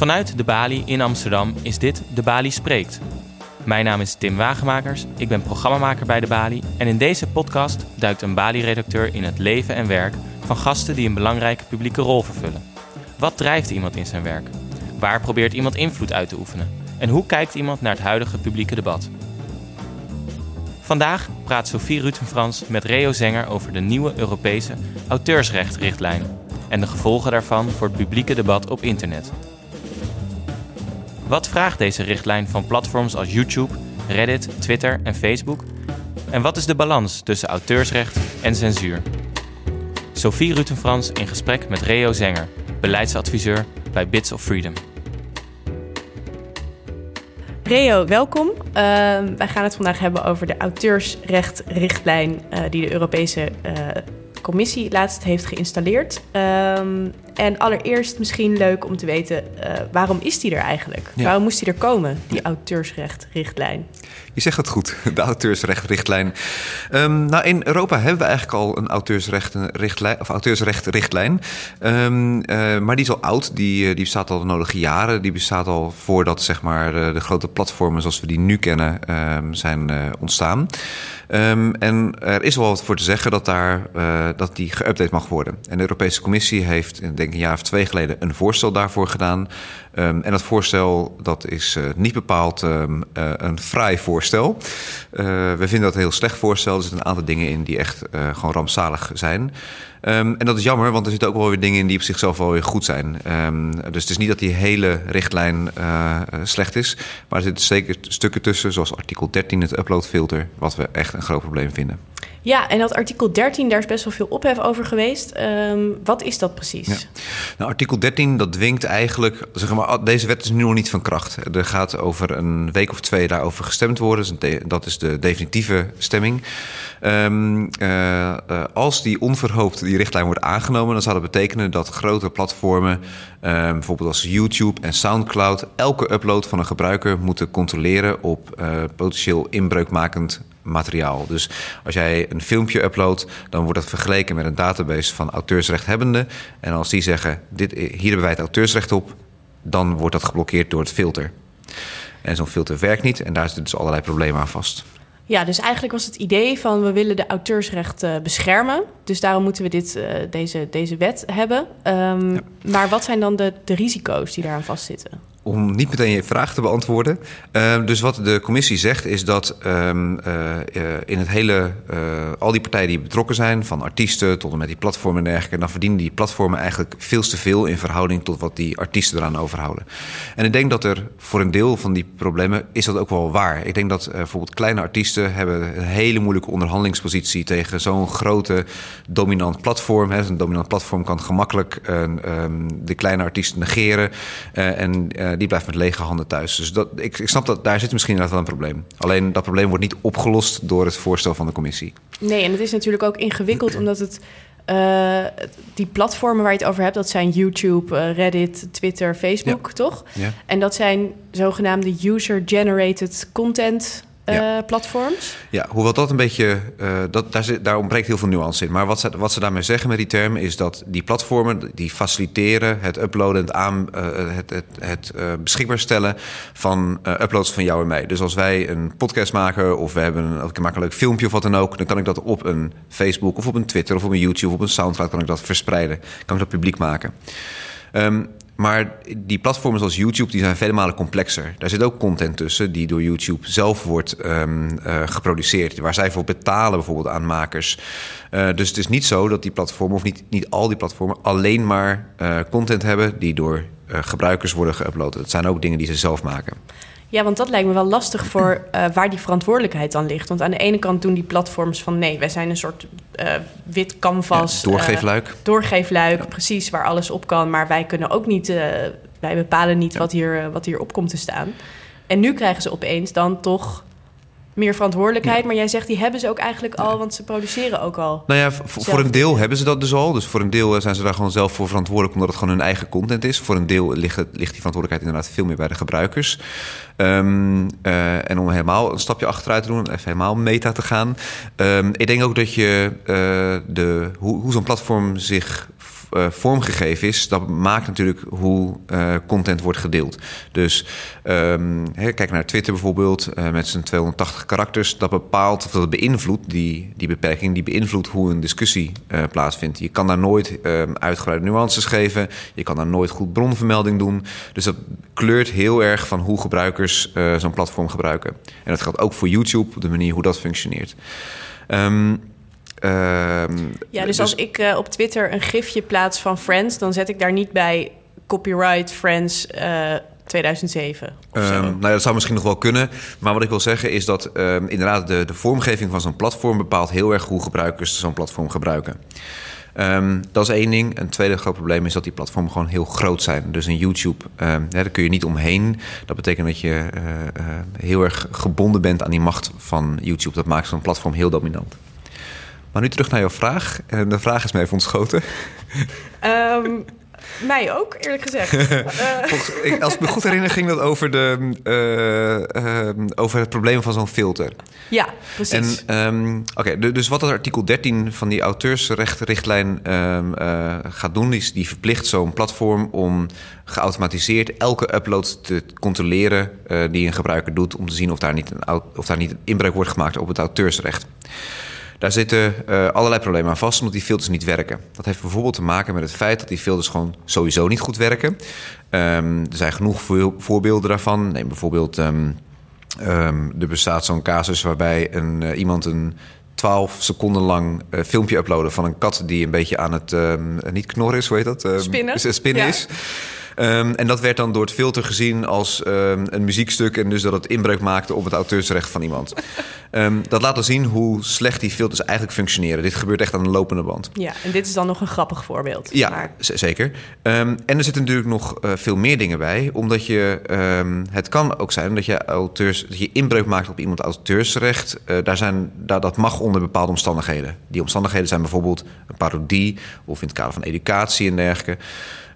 Vanuit de Bali in Amsterdam is dit De Bali Spreekt. Mijn naam is Tim Wagemakers, ik ben programmamaker bij De Bali en in deze podcast duikt een Bali-redacteur in het leven en werk van gasten die een belangrijke publieke rol vervullen. Wat drijft iemand in zijn werk? Waar probeert iemand invloed uit te oefenen? En hoe kijkt iemand naar het huidige publieke debat? Vandaag praat Sophie Rutenfrans met Reo Zenger over de nieuwe Europese auteursrechtrichtlijn en de gevolgen daarvan voor het publieke debat op internet. Wat vraagt deze richtlijn van platforms als YouTube, Reddit, Twitter en Facebook? En wat is de balans tussen auteursrecht en censuur? Sophie Rutenfrans in gesprek met Reo Zenger, beleidsadviseur bij Bits of Freedom. Reo, welkom. Uh, wij gaan het vandaag hebben over de auteursrechtrichtlijn uh, die de Europese uh, Commissie laatst heeft geïnstalleerd. En allereerst misschien leuk om te weten, uh, waarom is die er eigenlijk? Ja. Waarom moest die er komen, die auteursrechtrichtlijn? Je zegt het goed, de auteursrechtrichtlijn. Um, nou, in Europa hebben we eigenlijk al een auteursrechtrichtlijn, of auteursrechtrichtlijn. Um, uh, maar die is al oud, die, die bestaat al de nodige jaren. Die bestaat al voordat zeg maar, de grote platformen zoals we die nu kennen um, zijn uh, ontstaan. en er is wel wat voor te zeggen dat, daar, dat die geüpdate mag worden. En de Europese Commissie heeft, denk een jaar of twee geleden, een voorstel daarvoor gedaan. Um, en dat voorstel dat is uh, niet bepaald um, uh, een fraai voorstel. Uh, we vinden dat een heel slecht voorstel. Er zitten een aantal dingen in die echt gewoon rampzalig zijn. Um, en dat is jammer, want er zitten ook wel weer dingen in die op zichzelf wel weer goed zijn. dus het is niet dat die hele richtlijn slecht is. Maar er zitten zeker stukken tussen, zoals artikel 13, het uploadfilter, wat we echt een groot probleem vinden. Ja, en dat artikel 13, daar is best wel veel ophef over geweest. Um, wat is dat precies? Nou, artikel 13, dat dwingt eigenlijk... Zeg maar, deze wet is nu nog niet van kracht. Er gaat over een week of twee daarover gestemd worden. Dat is de definitieve stemming. Um, uh, als die onverhoopt die richtlijn wordt aangenomen... dan zou dat betekenen dat grote platformen... Um, bijvoorbeeld als YouTube en Soundcloud... elke upload van een gebruiker moeten controleren... op uh, potentieel inbreukmakend materiaal. Dus als jij een filmpje uploadt, dan wordt dat vergeleken met een database van auteursrechthebbenden. En als die zeggen, dit, hier hebben wij het auteursrecht op, dan wordt dat geblokkeerd door het filter. En zo'n filter werkt niet en daar zitten dus allerlei problemen aan vast. Ja, dus eigenlijk was het idee van we willen de auteursrechten beschermen. Dus daarom moeten we dit, uh, deze, deze wet hebben. Um, ja. Maar wat zijn dan de, de risico's die daaraan vastzitten? Om niet meteen je vraag te beantwoorden. Uh, dus wat de commissie zegt is dat um, uh, in het hele, uh, al die partijen die betrokken zijn, van artiesten tot en met die platformen en dergelijke, dan verdienen die platformen eigenlijk veel te veel in verhouding tot wat die artiesten eraan overhouden. En ik denk dat er voor een deel van die problemen is dat ook wel waar. Ik denk dat bijvoorbeeld kleine artiesten hebben een hele moeilijke onderhandelingspositie tegen zo'n grote dominant platform. Een dominant platform kan gemakkelijk um, de kleine artiesten negeren en die blijft met lege handen thuis. Dus dat, ik, ik snap dat daar zit misschien inderdaad wel een probleem. Alleen dat probleem wordt niet opgelost door het voorstel van de commissie. Nee, en het is natuurlijk ook ingewikkeld omdat het. Uh, die platformen waar je het over hebt, dat zijn YouTube, uh, Reddit, Twitter, Facebook, ja. toch? Ja. En dat zijn zogenaamde user-generated content ja. Uh, platforms? Ja, hoewel dat een beetje, uh, dat, daar, zit, daar ontbreekt heel veel nuance in. Maar wat ze, wat ze daarmee zeggen met die term is dat die platformen die faciliteren het uploaden, het, aan, het, het, het beschikbaar stellen van uploads van jou en mij. Dus als wij een podcast maken of we hebben een, ik maak een leuk filmpje of wat dan ook, dan kan ik dat op een Facebook of op een Twitter of op een YouTube of op een Soundcloud kan ik dat verspreiden, kan ik dat publiek maken. Um, maar die platformen zoals YouTube die zijn vele malen complexer. Daar zit ook content tussen die door YouTube zelf wordt um, uh, geproduceerd. Waar zij voor betalen bijvoorbeeld aan makers. Uh, dus het is niet zo dat die platformen, of niet, niet al die platformen... alleen maar uh, content hebben die door gebruikers worden geüpload. Het zijn ook dingen die ze zelf maken. Ja, want dat lijkt me wel lastig voor uh, waar die verantwoordelijkheid dan ligt. Want aan de ene kant doen die platforms van nee, wij zijn een soort uh, wit canvas. Ja, doorgeefluik. Uh, doorgeefluik, ja. precies, waar alles op kan. Maar wij kunnen ook niet, wij bepalen niet ja. wat, hier, wat hier op komt te staan. En nu krijgen ze opeens dan toch meer verantwoordelijkheid. Ja. Maar jij zegt, die hebben ze ook eigenlijk al, want ze produceren ook al. Nou ja, voor een deel hebben ze dat dus al. Dus voor een deel zijn ze daar gewoon zelf voor verantwoordelijk, omdat het gewoon hun eigen content is. Voor een deel ligt, ligt die verantwoordelijkheid inderdaad veel meer bij de gebruikers. Um, uh, en om helemaal een stapje achteruit te doen, even helemaal meta te gaan. Um, ik denk ook dat je uh, de, hoe, hoe zo'n platform zich uh, vormgegeven is, dat maakt natuurlijk hoe uh, content wordt gedeeld. Dus um, kijk naar Twitter bijvoorbeeld, uh, met zijn 280 karakters. Dat bepaalt, of dat beïnvloedt, die, die beperking, die beïnvloedt hoe een discussie plaatsvindt. Je kan daar nooit um, uitgebreide nuances geven. Je kan daar nooit goed bronvermelding doen. Dus dat kleurt heel erg van hoe gebruikers zo'n platform gebruiken. En dat geldt ook voor YouTube, de manier hoe dat functioneert. Ehm, ja, dus, als dus- ik uh, op Twitter een gifje plaats van Friends, dan zet ik daar niet bij copyright Friends uh, 2007. Um, nou ja, dat zou misschien nog wel kunnen. Maar wat ik wil zeggen is dat um, inderdaad de, de vormgeving van zo'n platform bepaalt heel erg hoe gebruikers zo'n platform gebruiken. Um, dat is één ding. Een tweede groot probleem is dat die platformen gewoon heel groot zijn. Dus een YouTube, um, daar kun je niet omheen. Dat betekent dat je uh, uh, heel erg gebonden bent aan die macht van YouTube. Dat maakt zo'n platform heel dominant. Maar nu terug naar jouw vraag. En de vraag is mij even ontschoten. Um, mij ook, eerlijk gezegd. uh. als ik me goed herinner, ging dat over, de, uh, uh, over het probleem van zo'n filter. Ja, precies. En, um, Oké, dus wat het artikel 13 van die auteursrechtrichtlijn um, gaat doen... is die verplicht zo'n platform om geautomatiseerd elke upload te controleren... die een gebruiker doet om te zien of daar niet een, of daar niet een inbreuk wordt gemaakt op het auteursrecht. Daar zitten uh, allerlei problemen aan vast, omdat die filters niet werken. Dat heeft bijvoorbeeld te maken met het feit dat die filters gewoon sowieso niet goed werken. Um, er zijn genoeg voorbeelden daarvan. Neem bijvoorbeeld, um, um, er bestaat zo'n casus waarbij een, uh, iemand een 12 seconden lang uh, filmpje uploaden van een kat die een beetje aan het niet knorren is, hoe heet dat? spinnen. spinnen ja. is. Um, en dat werd dan door het filter gezien als um, een muziekstuk... en dus dat het inbreuk maakte op het auteursrecht van iemand. um, dat laat dan zien hoe slecht die filters eigenlijk functioneren. Dit gebeurt echt aan een lopende band. Ja, en dit is dan nog een grappig voorbeeld. Ja, maar... zeker. en er zitten natuurlijk nog uh, veel meer dingen bij. Omdat je... het kan ook zijn dat je, auteurs, dat je inbreuk maakt op iemand auteursrecht. Uh, daar zijn, daar, dat mag onder bepaalde omstandigheden. Die omstandigheden zijn bijvoorbeeld een parodie... of in het kader van educatie en dergelijke...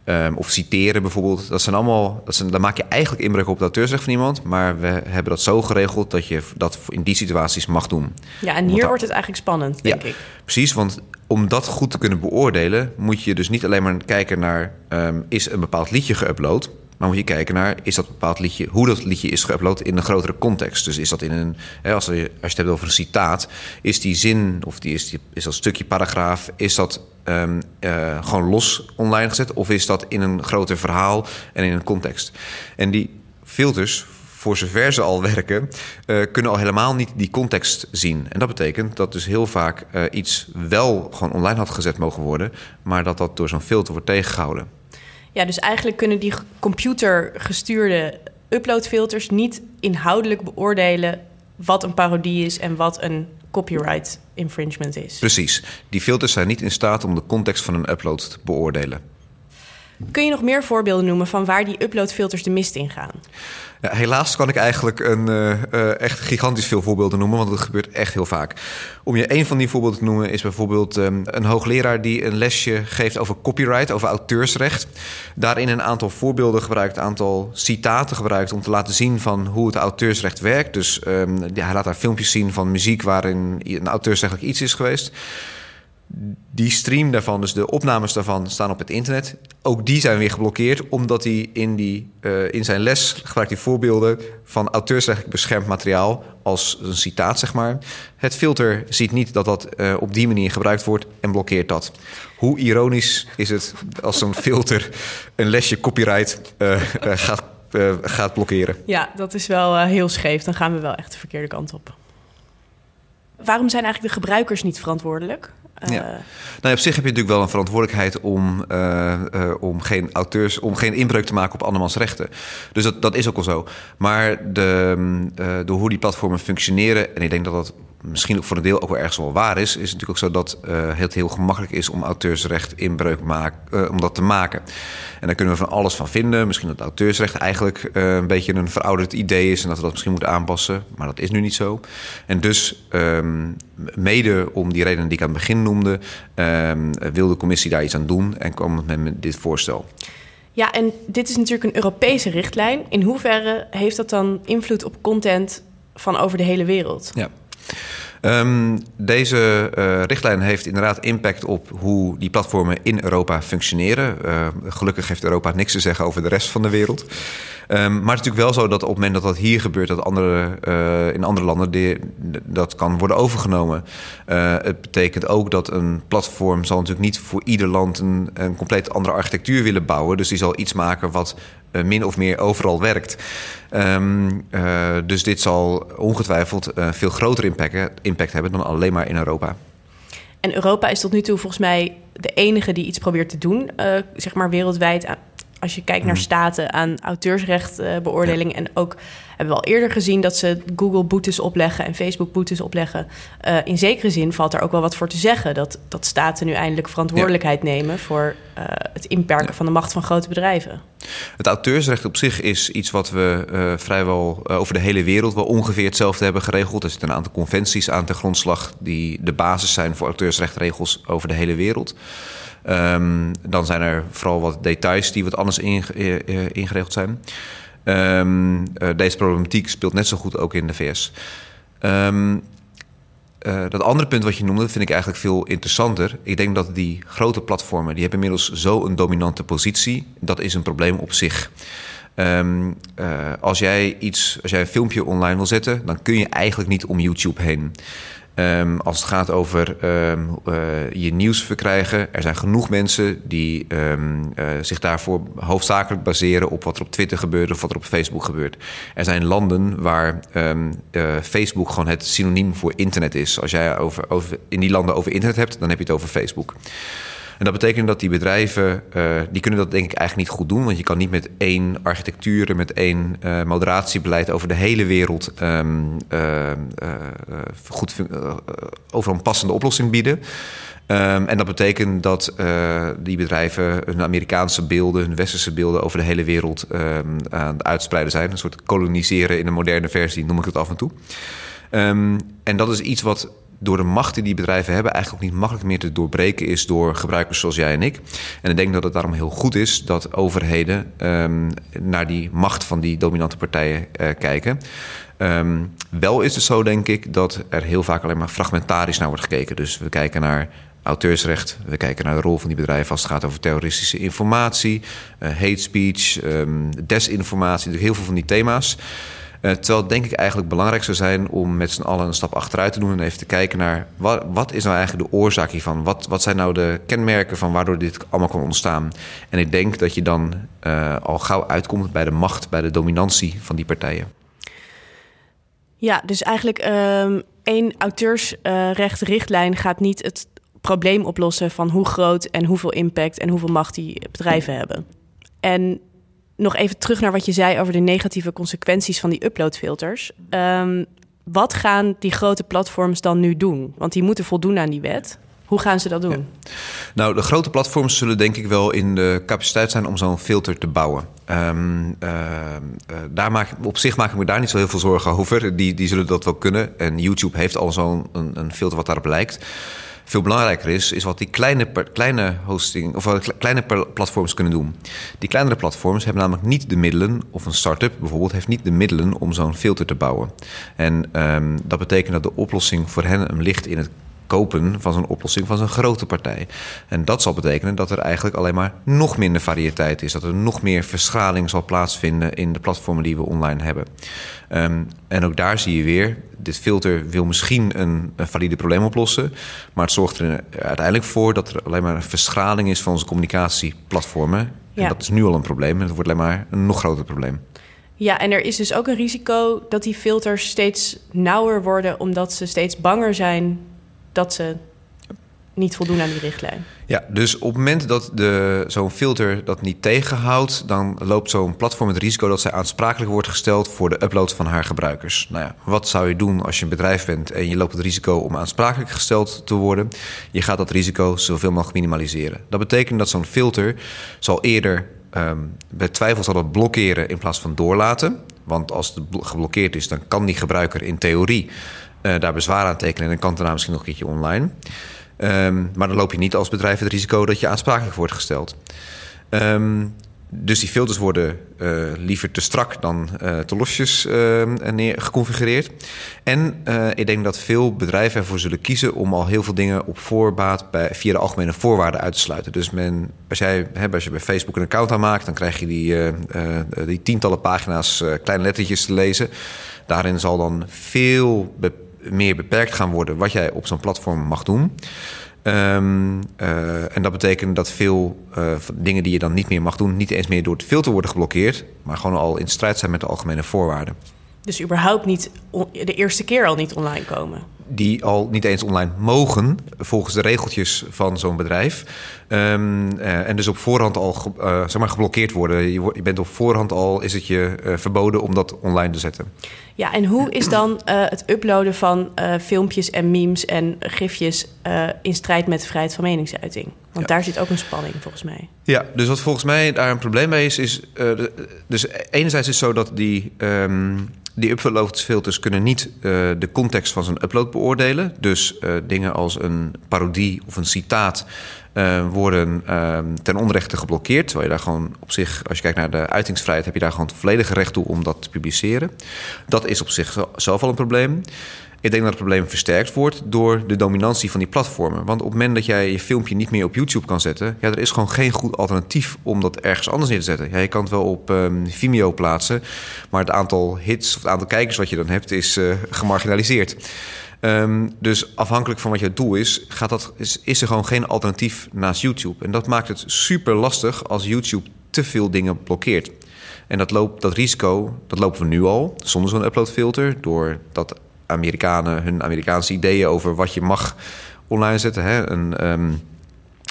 Um, of citeren bijvoorbeeld. Dat zijn allemaal. Dat zijn, dan maak je eigenlijk inbreuk op de auteursrecht van iemand. Maar we hebben dat zo geregeld dat je dat in die situaties mag doen. Ja, en hier wordt het eigenlijk spannend, denk ja, ik. Precies, want om dat goed te kunnen beoordelen, moet je dus niet alleen maar kijken naar um, is een bepaald liedje geüpload. Maar moet je kijken naar, is dat bepaald liedje, hoe dat liedje is geüpload in een grotere context. Dus is dat in een, hè, als, je, als je het hebt over een citaat, is die zin of die, is, die, is dat stukje paragraaf, is dat um, uh, gewoon los online gezet? Of is dat in een groter verhaal en in een context? En die filters, voor zover ze al werken, uh, kunnen al helemaal niet die context zien. En dat betekent dat dus heel vaak uh, iets wel gewoon online had gezet mogen worden, maar dat dat door zo'n filter wordt tegengehouden. Ja, dus eigenlijk kunnen die computergestuurde uploadfilters niet inhoudelijk beoordelen wat een parodie is en wat een copyright infringement is. Precies. Die filters zijn niet in staat om de context van een upload te beoordelen. Kun je nog meer voorbeelden noemen van waar die uploadfilters de mist in gaan? Ja, helaas kan ik eigenlijk een, uh, uh, echt gigantisch veel voorbeelden noemen, want het gebeurt echt heel vaak. Om je een van die voorbeelden te noemen is bijvoorbeeld um, een hoogleraar die een lesje geeft over copyright, over auteursrecht. Daarin een aantal voorbeelden gebruikt, een aantal citaten gebruikt om te laten zien van hoe het auteursrecht werkt. Dus ja, hij laat daar filmpjes zien van muziek waarin een auteursrechtelijk iets is geweest die stream daarvan, dus de opnames daarvan, staan op het internet. Ook die zijn weer geblokkeerd, omdat hij in, die, uh, in zijn les gebruikt hij voorbeelden van auteursrechtelijk beschermd materiaal als een citaat, zeg maar. Het filter ziet niet dat dat uh, op die manier gebruikt wordt en blokkeert dat. Hoe ironisch is het als zo'n filter een lesje copyright uh, gaat, gaat blokkeren? Ja, dat is wel heel scheef. Dan gaan we wel echt de verkeerde kant op. Waarom zijn eigenlijk de gebruikers niet verantwoordelijk? Ja. Uh, nou, op zich heb je natuurlijk wel een verantwoordelijkheid om, uh, uh, om geen auteurs, om geen inbreuk te maken op andermans rechten. Dus dat, dat is ook al zo. Maar de, door hoe die platformen functioneren, en ik denk dat dat misschien ook voor een deel ook wel ergens wel waar is, is het natuurlijk ook zo dat uh, het heel gemakkelijk is om auteursrecht inbreuk maak, uh, om dat te maken. En daar kunnen we van alles van vinden. Misschien dat auteursrecht eigenlijk uh, een beetje een verouderd idee is en dat we dat misschien moeten aanpassen, maar dat is nu niet zo. En dus um, mede om die redenen die ik aan het begin noemde, um, wil de commissie daar iets aan doen en kwam met dit voorstel. Ja, en dit is natuurlijk een Europese richtlijn. In hoeverre heeft dat dan invloed op content van over de hele wereld? Ja. Um, deze uh, richtlijn heeft inderdaad impact op hoe die platformen in Europa functioneren. Uh, gelukkig heeft Europa niks te zeggen over de rest van de wereld. Um, maar het is natuurlijk wel zo dat op het moment dat dat hier gebeurt, dat andere, uh, in andere landen dat kan worden overgenomen. het betekent ook dat een platform zal natuurlijk niet voor ieder land een, een compleet andere architectuur willen bouwen. Dus die zal iets maken wat min of meer overal werkt. Um, uh, dus dit zal ongetwijfeld uh, veel groter impact, hebben dan alleen maar in Europa. En Europa is tot nu toe volgens mij de enige die iets probeert te doen, zeg maar wereldwijd. Als je kijkt naar staten aan auteursrechtbeoordeling ja. en ook hebben we al eerder gezien dat ze Google boetes opleggen en Facebook boetes opleggen. Uh, in zekere zin valt er ook wel wat voor te zeggen dat, dat staten nu eindelijk verantwoordelijkheid ja. nemen voor uh, het inperken ja. van de macht van grote bedrijven. Het auteursrecht op zich is iets wat we uh, vrijwel over de hele wereld wel ongeveer hetzelfde hebben geregeld. Er zitten een aantal conventies aan ten grondslag die de basis zijn voor auteursrechtregels over de hele wereld. Um, dan zijn er vooral wat details die wat anders inge ingeregeld zijn. Um, uh, deze problematiek speelt net zo goed ook in de VS. Uh, dat andere punt wat je noemde, vind ik eigenlijk veel interessanter. Ik denk dat die grote platformen, die hebben inmiddels zo een dominante positie. Dat is een probleem op zich. Als jij iets, als jij een filmpje online wil zetten, dan kun je eigenlijk niet om YouTube heen. Um, als het gaat over um, uh, je nieuws verkrijgen, er zijn genoeg mensen die um, uh, zich daarvoor hoofdzakelijk baseren op wat er op Twitter gebeurt of wat er op Facebook gebeurt. Er zijn landen waar uh, Facebook gewoon het synoniem voor internet is. Als jij over, in die landen over internet hebt, dan heb je het over Facebook. En dat betekent dat die bedrijven, uh, die kunnen dat denk ik eigenlijk niet goed doen. Want je kan niet met één architectuur met één uh, moderatiebeleid over de hele wereld um, goed overal een passende oplossing bieden. Um, en dat betekent dat die bedrijven hun Amerikaanse beelden, hun westerse beelden over de hele wereld um, aan het uitspreiden zijn. Een soort koloniseren in een moderne versie, noem ik het af en toe. En dat is iets wat door de macht die bedrijven hebben eigenlijk ook niet makkelijk meer te doorbreken is door gebruikers zoals jij en ik. En ik denk dat het daarom heel goed is dat overheden um, naar die macht van die dominante partijen uh, kijken. Um, wel is het zo, denk ik, dat er heel vaak alleen maar fragmentarisch naar wordt gekeken. Dus we kijken naar auteursrecht. We kijken naar de rol van die bedrijven als het gaat over terroristische informatie, uh, hate speech, um, desinformatie, heel veel van die thema's. Uh, terwijl het denk ik eigenlijk belangrijk zou zijn om met z'n allen een stap achteruit te doen en even te kijken naar wat, wat is nou eigenlijk de oorzaak hiervan? Wat, wat zijn nou de kenmerken van waardoor dit allemaal kan ontstaan? En ik denk dat je dan uh, al gauw uitkomt bij de macht, bij de dominantie van die partijen. Ja, dus eigenlijk um, één auteursrechtrichtlijn gaat niet het probleem oplossen van hoe groot en hoeveel impact en hoeveel macht die bedrijven hebben. En nog even terug naar wat je zei over de negatieve consequenties van die uploadfilters. Um, wat gaan die grote platforms dan nu doen? Want die moeten voldoen aan die wet. Hoe gaan ze dat doen? Nou, de grote platforms zullen denk ik wel in de capaciteit zijn om zo'n filter te bouwen. Um, uh, uh, daar maak, op zich maak ik me daar niet zo heel veel zorgen over. Die, die zullen dat wel kunnen. En YouTube heeft al zo'n een, een filter wat daarop lijkt. Veel belangrijker is, is wat die kleine, kleine hosting of kleine platforms kunnen doen. Die kleinere platforms hebben namelijk niet de middelen, of een start-up bijvoorbeeld, heeft niet de middelen om zo'n filter te bouwen. En um, dat betekent dat de oplossing voor hen hem ligt in het kopen van zo'n oplossing van zo'n grote partij. En dat zal betekenen dat er eigenlijk alleen maar nog minder variëteit is. Dat er nog meer verschraling zal plaatsvinden in de platformen die we online hebben. Um, en ook daar zie je weer, dit filter wil misschien een, een valide probleem oplossen. Maar het zorgt er uiteindelijk voor dat er alleen maar een verschraling is van onze communicatieplatformen. Ja. En dat is nu al een probleem. En het wordt alleen maar een nog groter probleem. Ja, en er is dus ook een risico dat die filters steeds nauwer worden, omdat ze steeds banger zijn dat ze niet voldoen aan die richtlijn. Ja, dus op het moment dat zo'n filter dat niet tegenhoudt, dan loopt zo'n platform het risico dat zij aansprakelijk wordt gesteld voor de upload van haar gebruikers. Nou ja, wat zou je doen als je een bedrijf bent en je loopt het risico om aansprakelijk gesteld te worden? Je gaat dat risico zoveel mogelijk minimaliseren. Dat betekent dat zo'n filter zal eerder um, bij twijfel zal het blokkeren in plaats van doorlaten. Want als het geblokkeerd is, dan kan die gebruiker in theorie uh, daar bezwaar aan tekenen en dan kan het daarna misschien nog een keertje online. Um, maar dan loop je niet als bedrijf het risico dat je aansprakelijk wordt gesteld. Um, dus die filters worden uh, liever te strak dan uh, te losjes uh, geconfigureerd. En ik denk dat veel bedrijven ervoor zullen kiezen om al heel veel dingen op voorbaat bij, via de algemene voorwaarden uit te sluiten. Dus men, als, hè, als je bij Facebook een account aanmaakt, dan krijg je die, die tientallen pagina's kleine lettertjes te lezen. Daarin zal dan veel meer beperkt gaan worden wat jij op zo'n platform mag doen. Um, uh, en dat betekent dat veel uh, dingen die je dan niet meer mag doen, niet eens meer door het filter worden geblokkeerd, maar gewoon al in strijd zijn met de algemene voorwaarden. Dus überhaupt niet de eerste keer al niet online komen? Die al niet eens online mogen, volgens de regeltjes van zo'n bedrijf. Um, uh, en dus op voorhand al uh, zeg maar geblokkeerd worden. Je, je, bent op voorhand al, is het je uh, verboden om dat online te zetten. Ja, en hoe is dan het uploaden van filmpjes en memes en gifjes in strijd met de vrijheid van meningsuiting? Want ja. daar zit ook een spanning volgens mij. Ja, dus wat volgens mij daar een probleem mee is, is. dus enerzijds is het zo dat die. Um, die uploadfilters kunnen niet uh, de context van zijn upload beoordelen. Dus uh, dingen als een parodie of een citaat uh, worden ten onrechte geblokkeerd. Terwijl je daar gewoon op zich, als je kijkt naar de uitingsvrijheid, heb je daar gewoon het volledige recht toe om dat te publiceren. Dat is op zichzelf al een probleem. Ik denk dat het probleem versterkt wordt door de dominantie van die platformen. Want op het moment dat jij je filmpje niet meer op YouTube kan zetten, ja, er is gewoon geen goed alternatief om dat ergens anders neer te zetten. Ja, je kan het wel op um, Vimeo plaatsen, maar het aantal hits of het aantal kijkers wat je dan hebt is uh, gemarginaliseerd. Um, dus afhankelijk van wat je doel is, gaat dat, is, is er gewoon geen alternatief naast YouTube. En dat maakt het super lastig als YouTube te veel dingen blokkeert. En dat, loopt, dat risico, dat lopen we nu al, zonder zo'n uploadfilter, doordat Amerikanen hun Amerikaanse ideeën over wat je mag online zetten. Hè? Een um,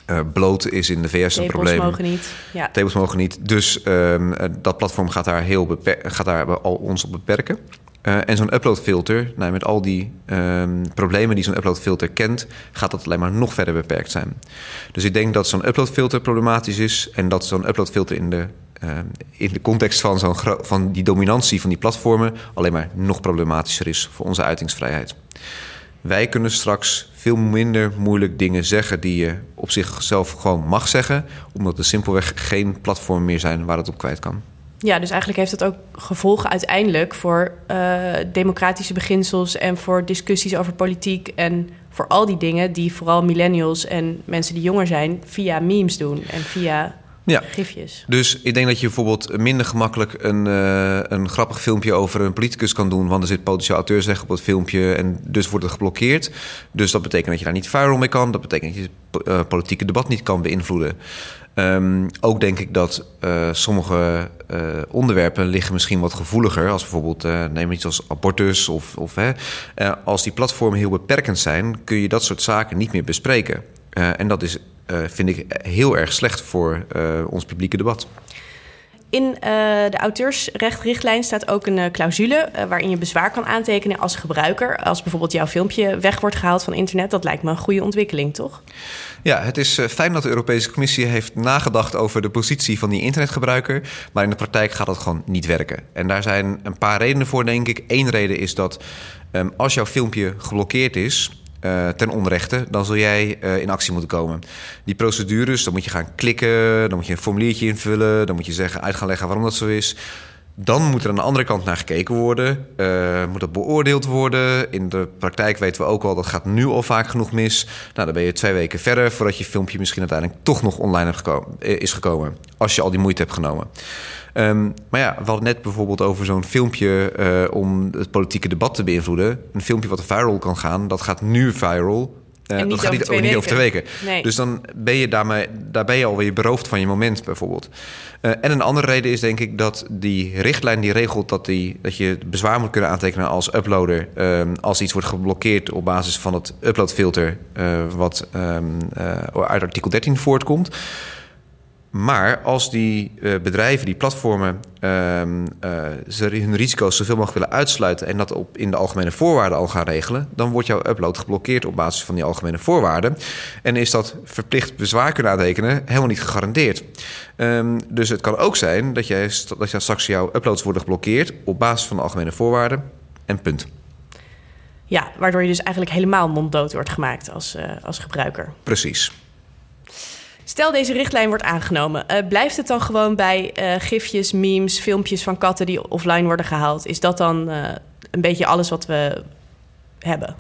uh, bloot is in de VS een probleem. mogen niet. Ja. Tables mogen niet. Dus um, dat platform gaat daar, heel gaat daar al ons op beperken. Uh, en zo'n uploadfilter, nou, met al die um, problemen die zo'n uploadfilter kent, gaat dat alleen maar nog verder beperkt zijn. Dus ik denk dat zo'n uploadfilter problematisch is en dat zo'n uploadfilter in de in de context van, zo'n van die dominantie van die platformen alleen maar nog problematischer is voor onze uitingsvrijheid. Wij kunnen straks veel minder moeilijk dingen zeggen die je op zichzelf gewoon mag zeggen, omdat er simpelweg geen platform meer zijn waar het op kwijt kan. Ja, dus eigenlijk heeft dat ook gevolgen uiteindelijk voor uh, democratische beginsels en voor discussies over politiek en voor al die dingen die vooral millennials en mensen die jonger zijn via memes doen en via ja. gifjes. Dus ik denk dat je bijvoorbeeld minder gemakkelijk een, uh, een grappig filmpje over een politicus kan doen. Want er zit potentieel auteursrecht op het filmpje en dus wordt het geblokkeerd. Dus dat betekent dat je daar niet viral mee kan. Dat betekent dat je het uh, politieke debat niet kan beïnvloeden. Um, ook denk ik dat uh, sommige onderwerpen liggen misschien wat gevoeliger. Als bijvoorbeeld, neem iets als abortus of, of als die platformen heel beperkend zijn, kun je dat soort zaken niet meer bespreken. en dat is uh, vind ik heel erg slecht voor uh, ons publieke debat. In uh, de auteursrechtrichtlijn staat ook een clausule waarin je bezwaar kan aantekenen als gebruiker. Als bijvoorbeeld jouw filmpje weg wordt gehaald van internet. Dat lijkt me een goede ontwikkeling, toch? Ja, het is fijn dat de Europese Commissie heeft nagedacht over de positie van die internetgebruiker. Maar in de praktijk gaat dat gewoon niet werken. En daar zijn een paar redenen voor, denk ik. Eén reden is dat um, als jouw filmpje geblokkeerd is uh, ten onrechte, dan zul jij uh, in actie moeten komen. Die procedures, dan moet je gaan klikken, dan moet je een formuliertje invullen, dan moet je zeggen, uit gaan leggen waarom dat zo is. Dan moet er aan de andere kant naar gekeken worden. Uh, moet dat beoordeeld worden. In de praktijk weten we ook al, dat gaat nu al vaak genoeg mis. Nou, dan ben je twee weken verder voordat je filmpje misschien uiteindelijk toch nog online gekomen, is gekomen. Als je al die moeite hebt genomen. Um, maar ja, we hadden net bijvoorbeeld over zo'n filmpje uh, om het politieke debat te beïnvloeden. Een filmpje wat viral kan gaan, dat gaat nu viral. Uh, dat gaat niet, over, niet over twee weken. Nee. Dus dan ben je daarmee, daar ben je alweer beroofd van je moment, bijvoorbeeld. Uh, en een andere reden is denk ik dat die richtlijn die regelt dat, die, dat je bezwaar moet kunnen aantekenen als uploader. Um, als iets wordt geblokkeerd op basis van het uploadfilter, uh, wat um, uit artikel 13 voortkomt. Maar als die uh, bedrijven, die platformen, uh, uh, ze hun risico's zoveel mogelijk willen uitsluiten en dat op, in de algemene voorwaarden al gaan regelen, dan wordt jouw upload geblokkeerd op basis van die algemene voorwaarden. En is dat verplicht bezwaar kunnen aantekenen helemaal niet gegarandeerd. Um, dus het kan ook zijn dat, jij, dat jij straks jouw uploads worden geblokkeerd op basis van de algemene voorwaarden en punt. Ja, waardoor je dus eigenlijk helemaal monddood wordt gemaakt als, uh, als gebruiker. Precies. Stel deze richtlijn wordt aangenomen. Uh, blijft het dan gewoon bij uh, gifjes, memes, filmpjes van katten die offline worden gehaald? Is dat dan uh, een beetje alles wat we hebben?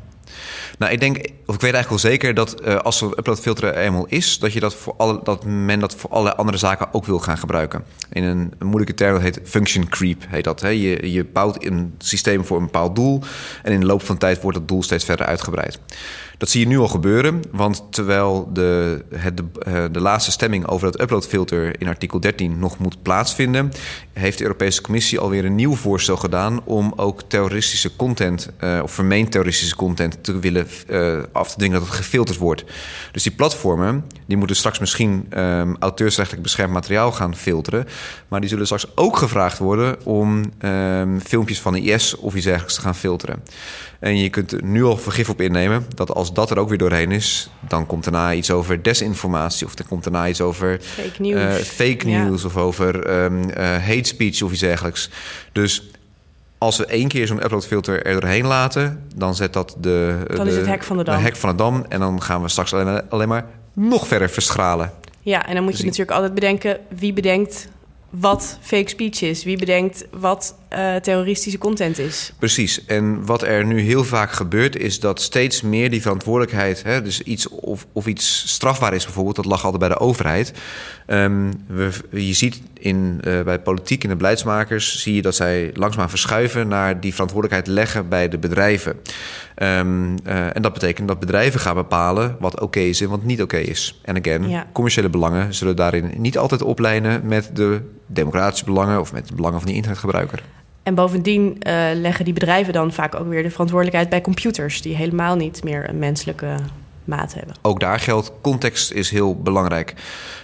Nou, ik denk, of ik weet eigenlijk wel zeker dat als zo'n uploadfilter er eenmaal is, dat, je dat, voor alle, dat men dat voor alle andere zaken ook wil gaan gebruiken. In een, een moeilijke term, dat heet function creep. Heet dat, hè? Je, je bouwt een systeem voor een bepaald doel en in de loop van tijd wordt dat doel steeds verder uitgebreid. Dat zie je nu al gebeuren, want terwijl de, het, de, eh, de laatste stemming over het uploadfilter in artikel 13 nog moet plaatsvinden, heeft de Europese Commissie alweer een nieuw voorstel gedaan om ook terroristische content, uh, of vermeend terroristische content, te willen uh, af te dwingen dat het gefilterd wordt. Dus die platformen, die moeten straks misschien um, auteursrechtelijk beschermd materiaal gaan filteren, maar die zullen straks ook gevraagd worden om um, filmpjes van de IS of iets dergelijks te gaan filteren. En je kunt er nu al vergif op innemen dat als dat er ook weer doorheen is, dan komt daarna iets over desinformatie of er komt daarna iets over fake news, uh, fake news ja. of over um, uh, hate speech of iets dergelijks. Dus als we één keer zo'n uploadfilter er doorheen laten, dan zet dat de, dan de, is het hek van de dam. hek van de dam. En dan gaan we straks alleen maar, alleen maar nog verder verschralen. Ja, en dan moet je Dus natuurlijk altijd bedenken wie bedenkt wat fake speech is, wie bedenkt wat uh, terroristische content is. Precies. En wat er nu heel vaak gebeurt, is dat steeds meer die verantwoordelijkheid, hè, dus iets of, of iets strafbaar is bijvoorbeeld, dat lag altijd bij de overheid. We, je ziet in, uh, bij politiek en de beleidsmakers, zie je dat zij langzaam verschuiven naar die verantwoordelijkheid leggen bij de bedrijven. Um, uh, en dat betekent dat bedrijven gaan bepalen wat oké okay is en wat niet oké okay is. En again, ja. commerciële belangen zullen daarin niet altijd oplijnen met de democratische belangen of met de belangen van die internetgebruiker. En bovendien uh, leggen die bedrijven dan vaak ook weer de verantwoordelijkheid bij computers, die helemaal niet meer een menselijke maat hebben. Ook daar geldt, context is heel belangrijk.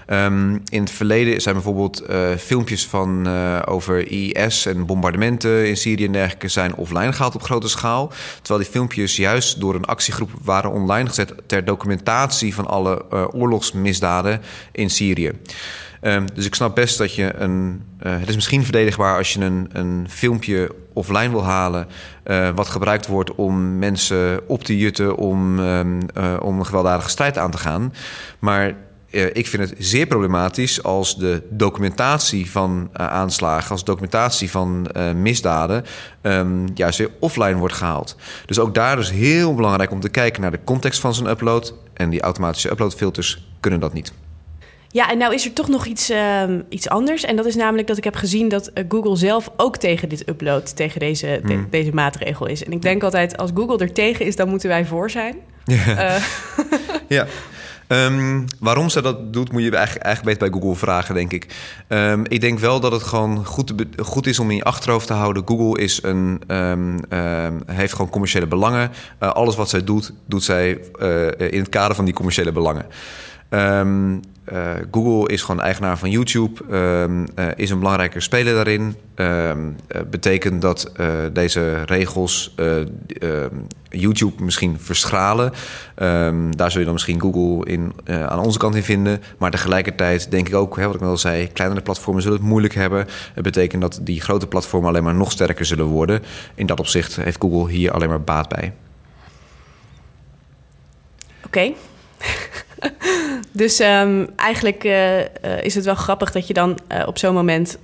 Um, in het verleden zijn bijvoorbeeld uh, filmpjes van uh, over IS en bombardementen in Syrië en dergelijke zijn offline gehaald op grote schaal. Terwijl die filmpjes juist door een actiegroep waren online gezet ter documentatie van alle uh, oorlogsmisdaden in Syrië. Um, dus ik snap best dat je een. Uh, het is misschien verdedigbaar als je een, een filmpje offline wil halen. Uh, wat gebruikt wordt om mensen op te jutten om, um, uh, om een gewelddadige strijd aan te gaan. Maar ik vind het zeer problematisch als de documentatie van aanslagen, als documentatie van misdaden, um, juist weer offline wordt gehaald. Dus ook daar is heel belangrijk om te kijken naar de context van zo'n upload. En die automatische uploadfilters kunnen dat niet. Ja, en nou is er toch nog iets, uh, iets anders. En dat is namelijk dat ik heb gezien dat uh, Google zelf ook tegen dit upload, tegen deze, de, Hmm. deze maatregel is. En ik denk altijd, als Google er tegen is, dan moeten wij voor zijn. Ja. Uh, ja. Um, waarom ze dat doet, moet je eigenlijk, eigenlijk beter bij Google vragen, denk ik. Um, ik denk wel dat het gewoon goed, goed is om in je achterhoofd te houden. Google is een, um, heeft gewoon commerciële belangen. Uh, alles wat zij doet, doet zij uh, in het kader van die commerciële belangen. Uh, Google is gewoon eigenaar van YouTube, um, uh, is een belangrijke speler daarin. Um, uh, betekent dat deze regels YouTube misschien verschralen. daar zul je dan misschien Google in, aan onze kant in vinden. Maar tegelijkertijd denk ik ook, hè, wat ik al zei, kleinere platformen zullen het moeilijk hebben. Het betekent dat die grote platformen alleen maar nog sterker zullen worden. In dat opzicht heeft Google hier alleen maar baat bij. Oké. dus um, eigenlijk uh, uh, is het wel grappig dat je dan uh, op zo'n moment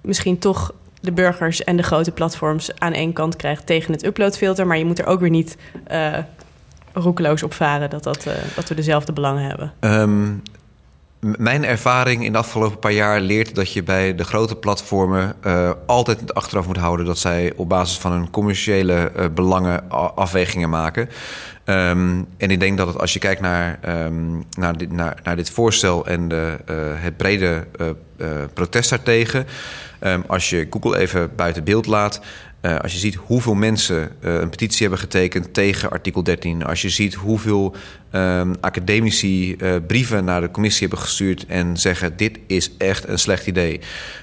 misschien toch de burgers en de grote platforms aan één kant krijgt tegen het uploadfilter. Maar je moet er ook weer niet roekeloos op varen dat, dat, dat we dezelfde belangen hebben. Um, mijn ervaring in de afgelopen paar jaar leert dat je bij de grote platformen uh, altijd het achteraf moet houden dat zij op basis van hun commerciële uh, belangen afwegingen maken. Um, en ik denk dat het, als je kijkt naar, um, naar, dit, naar, dit voorstel en de, uh, het brede protest daartegen, um, als je Google even buiten beeld laat. Uh, als je ziet hoeveel mensen uh, een petitie hebben getekend tegen artikel 13. Als je ziet hoeveel um, academici uh, brieven naar de commissie hebben gestuurd en zeggen: Dit is echt een slecht idee.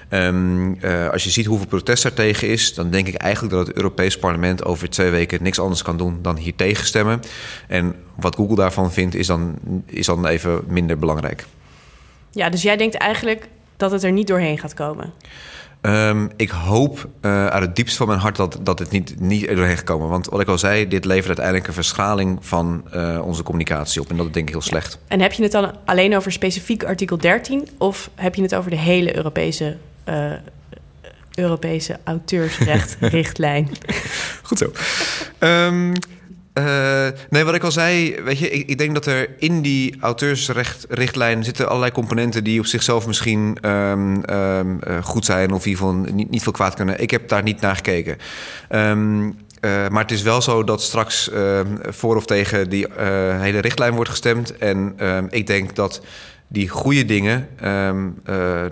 Um, als je ziet hoeveel protest er tegen is, dan denk ik eigenlijk dat het Europees Parlement over twee weken niks anders kan doen dan hier tegenstemmen. En wat Google daarvan vindt, is dan, is dan even minder belangrijk. Ja, dus jij denkt eigenlijk dat het er niet doorheen gaat komen? Ehm, ik hoop uh, uit het diepst van mijn hart dat, dat het niet, niet er doorheen gekomen. Want wat ik al zei, dit levert uiteindelijk een verschaling van uh, onze communicatie op. En dat is denk ik heel slecht. En heb je het dan alleen over specifiek artikel 13? Of heb je het over de hele Europese, uh, Europese auteursrechtrichtlijn? Goed zo. Um, uh, nee, wat ik al zei, weet je, ik, ik, denk dat er in die auteursrechtrichtlijn zitten allerlei componenten die op zichzelf misschien um, um, uh, goed zijn of geval niet, niet, veel kwaad kunnen. Ik heb daar niet naar gekeken. Um, uh, maar het is wel zo dat straks voor of tegen die hele richtlijn wordt gestemd. En ik denk dat die goede dingen,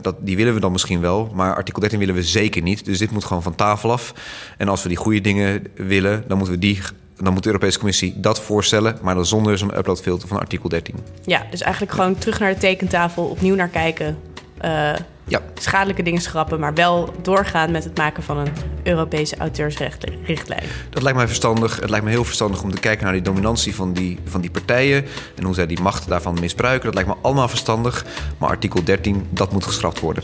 dat, die willen we dan misschien wel. Maar artikel 13 willen we zeker niet. Dus dit moet gewoon van tafel af. En als we die goede dingen willen, dan moeten we die dan moet de Europese Commissie dat voorstellen, maar dan zonder zo'n uploadfilter van artikel 13. Ja, dus eigenlijk gewoon terug naar de tekentafel, opnieuw naar kijken. Uh, ja. Schadelijke dingen schrappen, maar wel doorgaan met het maken van een Europese auteursrechtrichtlijn. Dat lijkt mij verstandig. Het lijkt me heel verstandig om te kijken naar die dominantie van die, van die partijen en hoe zij die macht daarvan misbruiken. Dat lijkt me allemaal verstandig. Maar artikel 13, dat moet geschrapt worden.